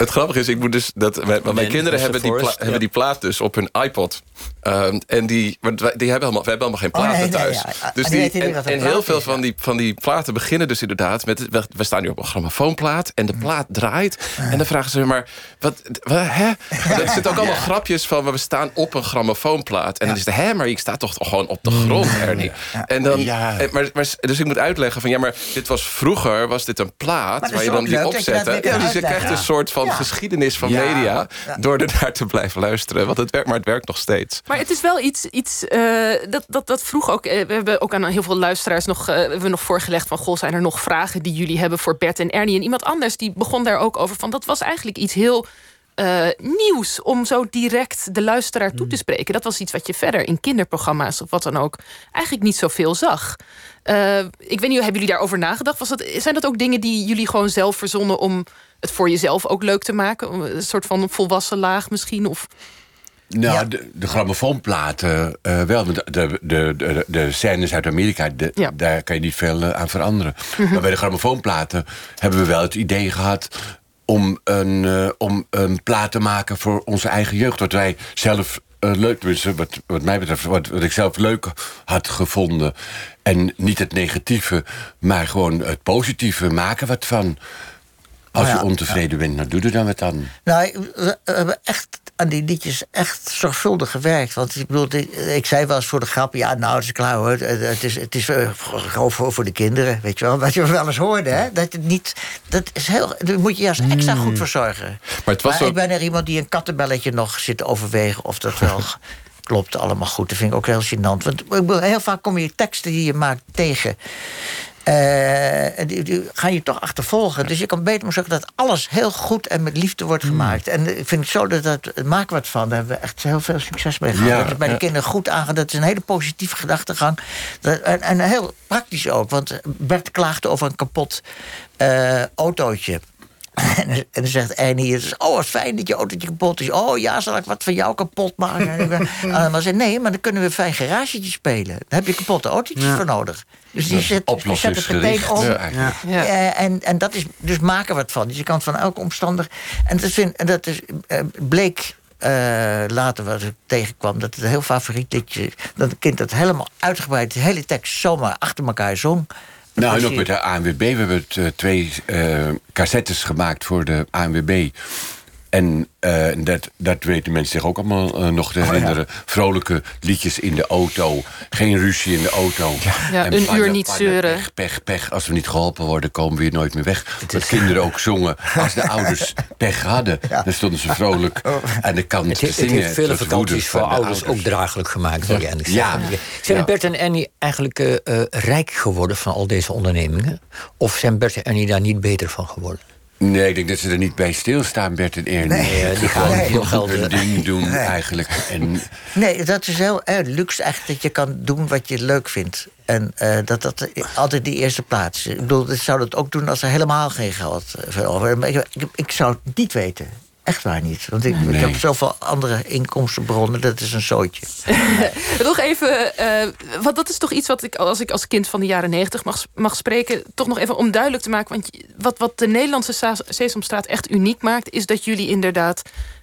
Het grappige is, ik moet dus dat mijn, kinderen hebben die, ja. hebben die plaat dus op hun iPod. En die, die hebben helemaal, wij hebben helemaal geen platen nee, nee, thuis. ja. Dus En die, en, heel veel is, van, die, van die platen beginnen dus inderdaad met... We, we staan nu op een grammofoonplaat en de plaat draait. En dan vragen ze maar, wat, wat hè? *laughs* Er zitten ook allemaal grapjes van, we staan op een grammofoonplaat. En dan is het, hè, maar ik sta toch gewoon op de grond, Ernie. En dan, en- maar, maar, dus ik moet uitleggen van, ja, maar dit was vroeger, was dit een plaat... waar je dan die opzette. Ja, dus je krijgt een soort van Ja. geschiedenis van Ja. media... door ernaar te blijven luisteren. Want het werkt, maar het werkt nog steeds. Maar het is wel iets, iets eh, dat, dat, dat vroeg ook. eh, we hebben ook aan heel veel luisteraars nog, eh, hebben we nog voorgelegd van: Goh, zijn er nog vragen die jullie hebben voor Bert en Ernie? En iemand anders die begon daar ook over van: dat was eigenlijk iets heel. Eh, nieuws om zo direct de luisteraar toe te spreken. Dat was iets wat je verder in kinderprogramma's of wat dan ook eigenlijk niet zoveel zag. Eh, ik weet niet, hebben jullie daarover nagedacht? Was dat, zijn dat ook dingen die jullie gewoon zelf verzonnen om het voor jezelf ook leuk te maken? Een soort van volwassen laag misschien? Of Nou, Ja. de, de grammofoonplaten eh, wel. De, de, de, de scènes uit Amerika, de- Ja. daar kan je niet veel aan veranderen. Maar bij de grammofoonplaten hebben we wel het idee gehad... om een, eh, om een plaat te maken voor onze eigen jeugd. Wat wij zelf eh, leuk, wat, wat mij betreft... Wat, wat ik zelf leuk had gevonden. En niet het negatieve, maar gewoon het positieve. Maken wat van. Als ja, je ontevreden bent, dan doe er dan wat aan. Nou, we we hebben echt aan die liedjes echt zorgvuldig gewerkt. Want ik bedoel, ik, zei wel eens voor de grap... ja, nou, het is klaar hoor. Het het is, het is eh, gewoon voor, voor de kinderen, weet je wel. Wat je wel eens hoorde, hè. Dat het niet... Dat is heel... Daar moet je juist extra goed voor zorgen. Maar het was maar ook- ik ben er iemand die een kattenbelletje nog zit te overwegen... of dat wel *laughs* klopt allemaal goed. Dat vind ik ook heel gênant. Want heel vaak kom je teksten die je maakt tegen... Eh, en die, die ga je toch achtervolgen. Dus je kan beter maar zeggen dat alles heel goed en met liefde wordt gemaakt. En ik vind het zo dat dat maak wat van. Daar hebben we echt heel veel succes mee gehad. Ja, dat het bij de kinderen goed aangaat. Dat is een hele positieve gedachtegang. Dat, en, en heel praktisch ook. Want Bert klaagde over een kapot eh, autootje. En, *laughs* dan- en dan zegt is, oh, wat fijn dat je autootje kapot is. Oh ja, zal ik wat van jou kapot maken? *laughs* En dan zei nee, maar dan kunnen we een fijn garagetje spelen. Daar heb je kapotte autootjes Ja. voor nodig. Dus die zet, zet het meteen om. Ja. Ja. Eh, en, en dat is dus maken wat van. Dus je kan van elke omstandig. En dat, vind, en dat is, eh, bleek eh, later wat ik tegenkwam, dat het een heel favoriet liedje. Dat een kind dat helemaal uitgebreid, de hele tekst zomaar achter elkaar zong. Nou, en ook met de ANWB. We hebben het, eh, twee eh, cassettes gemaakt voor de ANWB. En eh, dat, dat weten mensen zich ook allemaal eh, nog Oh, te herinneren. Vrolijke liedjes in de auto. Geen ruzie in de auto. Ja, En een uur niet zeuren. Pech, pech, pech. Als we niet geholpen worden, komen we hier nooit meer weg. Dat kinderen ook zongen. Als de *laughs* ouders pech hadden, dan stonden ze vrolijk aan de kant Het, te heeft- het zingen. heeft vele vakanties voor ouders ook draaglijk gemaakt, wil je eigenlijk Ja. Zijn Ja. Bert en Annie eigenlijk eh, rijk geworden van al deze ondernemingen? Of zijn Bert en Annie daar niet beter van geworden? Nee, ik denk dat ze er niet bij stilstaan, Bert en Ernie. Nee, eh, die gaan Nee. heel geld... hun eh, ding doen eigenlijk. En Nee, dat is heel erg luxe eigenlijk dat je kan doen wat je leuk vindt. En eh, dat dat altijd die eerste plaats. is. Ik bedoel, ik zou dat ook doen als er helemaal geen geld eh, voor over. Maar ik, ik, ik zou het niet weten. Echt waar niet. Want ik, ik heb zoveel andere inkomstenbronnen, dat is een zootje. *laughs* Nog even, eh, want dat is toch iets wat ik, als ik als kind van de jaren negentig mag, mag spreken, toch nog even om duidelijk te maken. Want wat, wat de Nederlandse Sa- Sesamstraat echt uniek maakt, is dat jullie inderdaad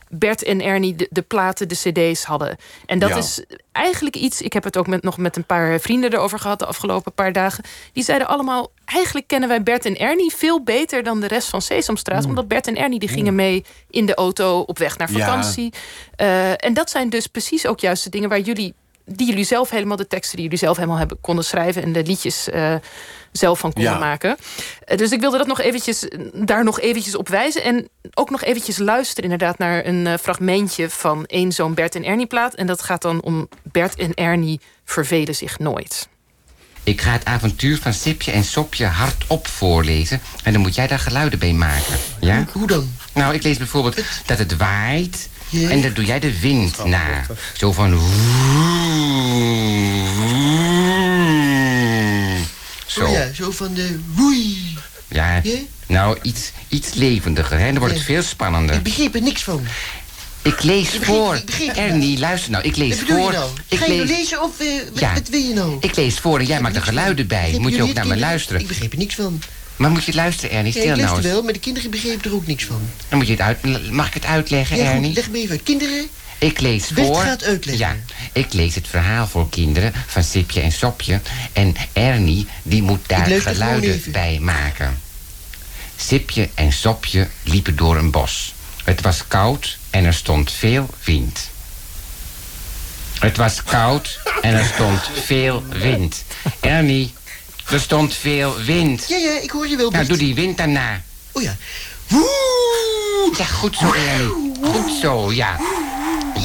Bert en Ernie de, de platen, de CD's hadden. En dat Ja. is eigenlijk iets. Ik heb het ook met, nog met een paar vrienden erover gehad de afgelopen paar dagen. Die zeiden allemaal: eigenlijk kennen wij Bert en Ernie veel beter dan de rest van Sesamstraat, omdat Bert en Ernie die gingen mee in de auto op weg naar Ja. vakantie. Eh, en dat zijn dus precies ook juist de dingen waar jullie, die jullie zelf helemaal, de teksten die jullie zelf helemaal hebben konden schrijven en de liedjes eh, zelf van konden Ja. maken. Eh, dus ik wilde dat nog eventjes, daar nog eventjes op wijzen. En ook nog eventjes luisteren inderdaad naar een eh, fragmentje van één zo'n Bert en Ernie plaat. En dat gaat dan om Bert en Ernie vervelen zich nooit. Ik ga het avontuur van Sipje en Sopje hardop voorlezen. En dan moet jij daar geluiden bij maken. Ja? Hoe dan? Nou, ik lees bijvoorbeeld dat het waait. Ja. En dan doe jij de wind na. Zo van... Zo. Oh ja, zo van de woei. Ja, Ja? nou, iets, iets levendiger, hè? Dan wordt het Ja. veel spannender. Ik begreep er niks van. Ik lees begreep- voor. ik begreep het Ernie, luister nou. Ik lees Wat voor. je nou? Ik Ga je nou lees, lezen of eh, wat, Ja. wat wil je nou? ik lees voor en jij maakt er geluiden bij. Moet je ook naar het, me luisteren. Ik begreep er niks van. Maar moet je luisteren, Ernie? Ja, Stil ik nou eens. wel, maar de kinderen begrepen er ook niks van. Dan moet je het uit... Mag ik het uitleggen, Ja, Ernie? goed, leg me even uit. Kinderen, Ik lees Bert voor. gaat uitleggen. Ja, ik lees het verhaal voor kinderen van Sipje en Sopje. En Ernie, die moet daar geluiden bij maken. Sipje en Sopje liepen door een bos. Het was koud en er stond veel wind. Het was koud en er stond veel wind. Ernie, er stond veel wind. ja, ja, ik hoor je wel, Nou, Bert. doe die wind daarna. Oh ja. Woe! Ja, goed zo, Ernie. Goed zo, ja.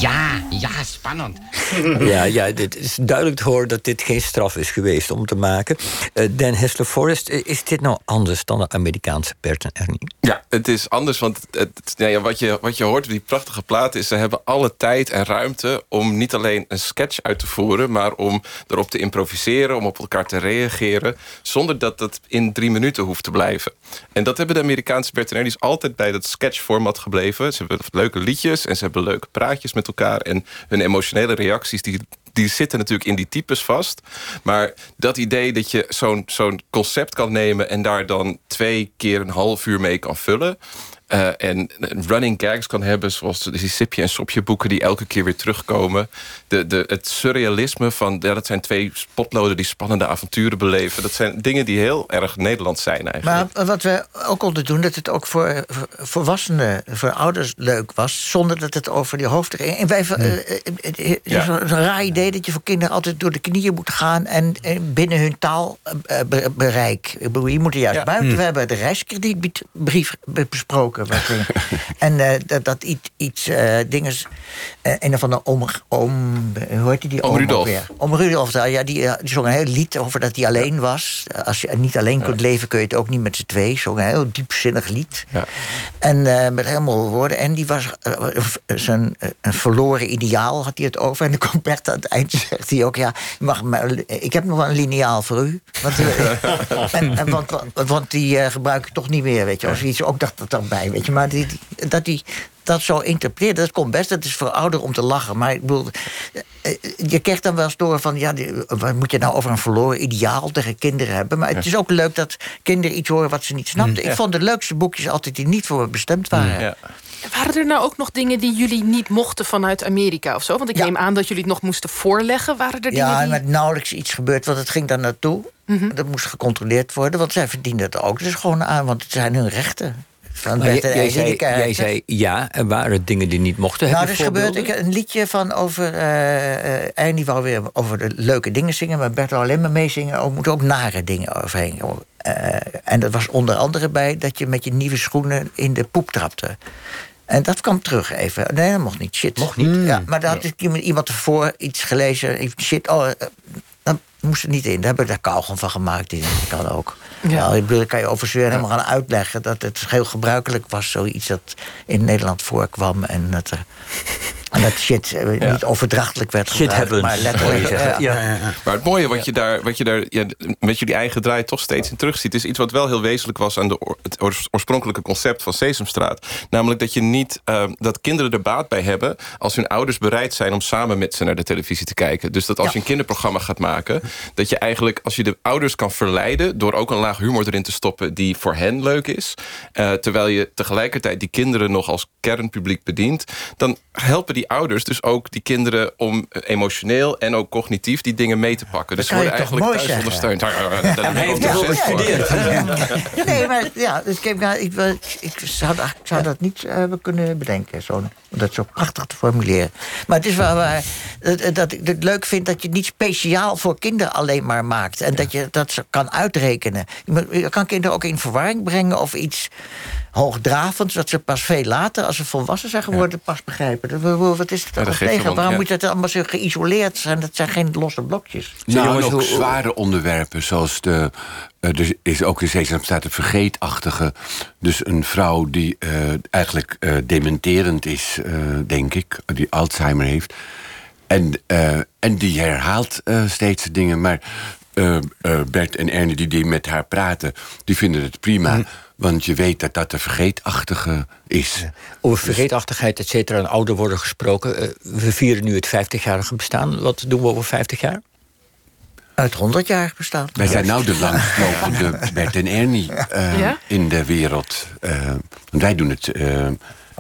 Ja, ja, spannend. *laughs* Ja, ja, dit is duidelijk te horen dat dit geen straf is geweest om te maken. Eh, Dan Hessler Forrest, eh, is dit nou anders dan de Amerikaanse Bert en Ernie? Ja, het is anders, want het, het- nou ja, wat, je, wat je hoort op die prachtige plaat is... ze hebben alle tijd en ruimte om niet alleen een sketch uit te voeren... maar om erop te improviseren, om op elkaar te reageren... zonder dat dat in drie minuten hoeft te blijven. En dat hebben de Amerikaanse Bert en Ernie's altijd bij dat sketchformat gebleven. Ze hebben leuke liedjes en ze hebben leuke praatjes met elkaar... en hun emotionele reacties... die die zitten natuurlijk in die types vast. Maar dat idee dat je zo'n zo'n concept kan nemen... en daar dan twee keer een half uur mee kan vullen... eh, en running gags kan hebben, zoals die Sipje en Sopje boeken... die elke keer weer terugkomen. De, de, het surrealisme van, ja, dat zijn twee spotloden... die spannende avonturen beleven. Dat zijn dingen die heel erg Nederlands zijn eigenlijk. Maar wat we ook konden doen, dat het ook voor, voor volwassenen, voor ouders leuk was, zonder dat het over die hoofd ging. En wij, Ja. zo'n zo'n raar idee dat je voor kinderen altijd door de knieën moet gaan en, en binnen hun taalbereik. Ik bedoel, je moet er juist Ja. buiten. We hebben de reiskredietbrief be- besproken. *laughs* En eh, dat, dat iets, iets eh dinges, eh, een of andere om, om, hoe heet die? ook Rudolf. weer? Om Rudolf, ja, die, eh, die zong een heel lied over dat hij alleen was. Als je niet alleen kunt leven, kun je het ook niet met z'n twee. Zong een heel diepzinnig lied. Ja. En eh, met helemaal woorden. En die was eh, eh, zijn eh, een verloren ideaal, had hij het over. En dan komt Bert aan het eind, *laughs* zegt hij ook... ja, je mag maar, ik heb nog wel een lineaal voor u. Want, eh, *laughs* en, en want, want, want die eh, gebruik ik toch niet meer, weet je. Of zoiets, ook dat dat erbij, weet je. Maar die, die- dat die dat zo interpreteert, dat komt best. Dat is voor ouder om te lachen. Maar ik bedoel, eh, je krijgt dan wel eens door van... ja, die- wat moet je nou over een verloren ideaal tegen kinderen hebben? Maar het is ook leuk dat kinderen iets horen wat ze niet snapten. Ik vond de leukste boekjes altijd die niet voor me bestemd waren. Ja. Waren er nou ook nog dingen die jullie niet mochten vanuit Amerika of zo? Want ik Ja. neem aan dat jullie het nog moesten voorleggen. Waren er dingen Ja, die... en met nauwelijks iets gebeurd, want het ging daar naartoe. Dat moest gecontroleerd worden, want zij verdienen het ook. Dus gewoon aan, want het zijn hun rechten. Van Maar Bert jij, en die zei, jij krijgen- zei ja, er waren dingen die niet mochten. Nou, er is gebeurd. Ik een liedje van over. eh eh Ernie wou weer over de leuke dingen zingen, maar Bert alleen maar meezingen. Er moeten ook nare dingen overheen. Eh, en dat was onder andere bij dat je met je nieuwe schoenen in de poep trapte. En dat kwam terug even. Nee, dat mocht niet. Shit. Mocht niet? Ja, maar daar had ik iemand- iemand ervoor iets gelezen. Shit, oh, eh, dat moest er niet in. Daar heb ik daar kauwgom van gemaakt. Die kan ook. Ja. Ja. ik bedoel, kan je over zweren helemaal gaan uitleggen... dat het heel gebruikelijk was, zoiets dat in Nederland voorkwam... en dat er En dat shit eh, niet overdrachtelijk werd Shit gebruikt, happens, maar letterlijk. zeggen. ja. Ja. Maar het mooie wat je daar, wat je daar ja, met jullie eigen draai toch steeds in terugziet... is iets wat wel heel wezenlijk was aan de, oor- het oors- oorspronkelijke concept van Sesamstraat. Namelijk dat, je niet, eh, dat kinderen er baat bij hebben... als hun ouders bereid zijn om samen met ze naar de televisie te kijken. Dus dat als Ja. je een kinderprogramma gaat maken... dat je eigenlijk, als je de ouders kan verleiden... door ook een laag humor erin te stoppen die voor hen leuk is... eh, terwijl je tegelijkertijd die kinderen nog als kernpubliek bedient... dan helpen die ouders dus ook die kinderen om eh, emotioneel en ook cognitief die dingen mee te pakken. Dus ze worden eigenlijk thuis zeggen. ondersteund. Ja, ja, succes voor. gestudeerd. Nee, maar ja, dus ik, nou, ik, wil- ik zou, dat- ik zou dat niet eh, hebben kunnen bedenken. Zo, om dat zo prachtig te formuleren. Maar het is wel waar dat, dat ik het leuk vind dat je het niet speciaal voor kinderen alleen maar maakt. En dat je dat zo kan uitrekenen. Je kan kinderen ook in verwarring brengen of iets hoogdravends... dat ze pas veel later, als ze volwassen zijn geworden, pas begrijpen. Dat, wat- is het dat al geeft tegen? Waarom ja. moet dat allemaal zo geïsoleerd zijn? Dat zijn geen losse blokjes. Nou, jongens, en ook hoe- zware onderwerpen, zoals de... eh, er is ook in Sesamstraat het vergeetachtige. Dus een vrouw die eh, eigenlijk eh, dementerend is, denk ik. Die Alzheimer heeft. En, en die herhaalt steeds dingen. Maar Bert en Ernie die, die met haar praten... die vinden het prima. Want je weet dat dat de vergeetachtige is. Over vergeetachtigheid, et cetera, en ouder worden gesproken. We vieren nu het 50-jarige bestaan. Wat doen we over 50 jaar? Uit 100 jaar bestaan. Wij zijn nou de langstlopende Bert en Ernie eh, Ja? in de wereld. Eh, want wij doen het eh,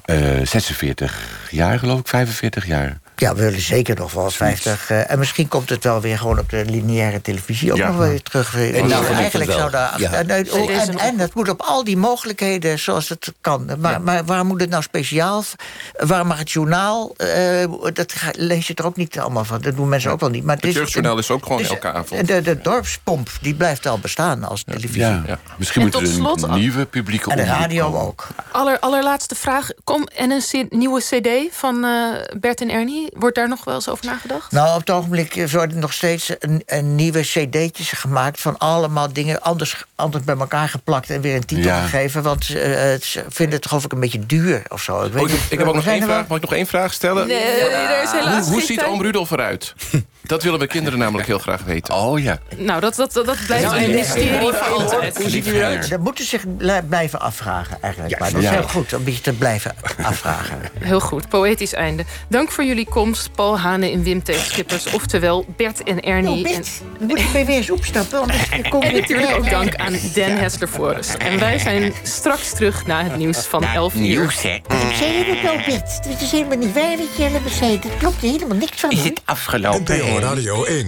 eh, 46 jaar, geloof ik, 45 jaar. Ja, we willen zeker nog wel eens 50. eh, en misschien komt het wel weer gewoon op de lineaire televisie ook Ja. nog wel weer terug. Eh, nou, dus eigenlijk zou daar. Ja. en, en, oh, en, en het moet op al die mogelijkheden zoals het kan. Maar, maar waarom moet het nou speciaal? Waarom mag het journaal? eh, dat lees je er ook niet allemaal van. Dat doen mensen ook wel niet. Maar Het jeugdjournaal is ook gewoon dus, elke avond. De, de dorpspomp die blijft al bestaan als televisie. Ja. Ja. Misschien En moet er een slot- nieuwe publieke En de omroep radio komen. ook. Aller, allerlaatste vraag. Kom, en een nieuwe cd van eh, Bert en Ernie. Wordt daar nog wel eens over nagedacht? Nou, op het ogenblik eh, worden nog steeds een, een nieuwe cd'tjes gemaakt... van allemaal dingen anders, anders bij elkaar geplakt en weer een titel Ja. gegeven. Want eh, ze vinden het geloof ik een beetje duur of zo. Ik, weet Oh, ik, niet, ik heb ook nog één vraag. Mag ik nog één vraag stellen? Nee, er is helaas hoe hoe ziet oom Rudolf eruit? *laughs* Dat willen we kinderen namelijk heel graag weten. Oh ja. Nou, dat, dat, dat blijft een mysterie voor altijd. Hoe ziet u eruit? Dat moeten ze zich bl- blijven afvragen eigenlijk. maar dat is Ja. heel goed om je te blijven afvragen. Heel goed, poëtisch einde. Dank voor jullie komst, Paul Hane en Wim T. Schippers. Oftewel Bert en Ernie. Oh, en, best. Dan moet ik bij weer eens opstappen. Anders *laughs* kom en natuurlijk ook dank aan Dan Hessler Forrest. En wij zijn straks terug na het nieuws van 11 uur. Ik zei dat nou, Bert? Het is helemaal niet waar wat je zei. Dat klopt er helemaal niks van. NPO Radio 1.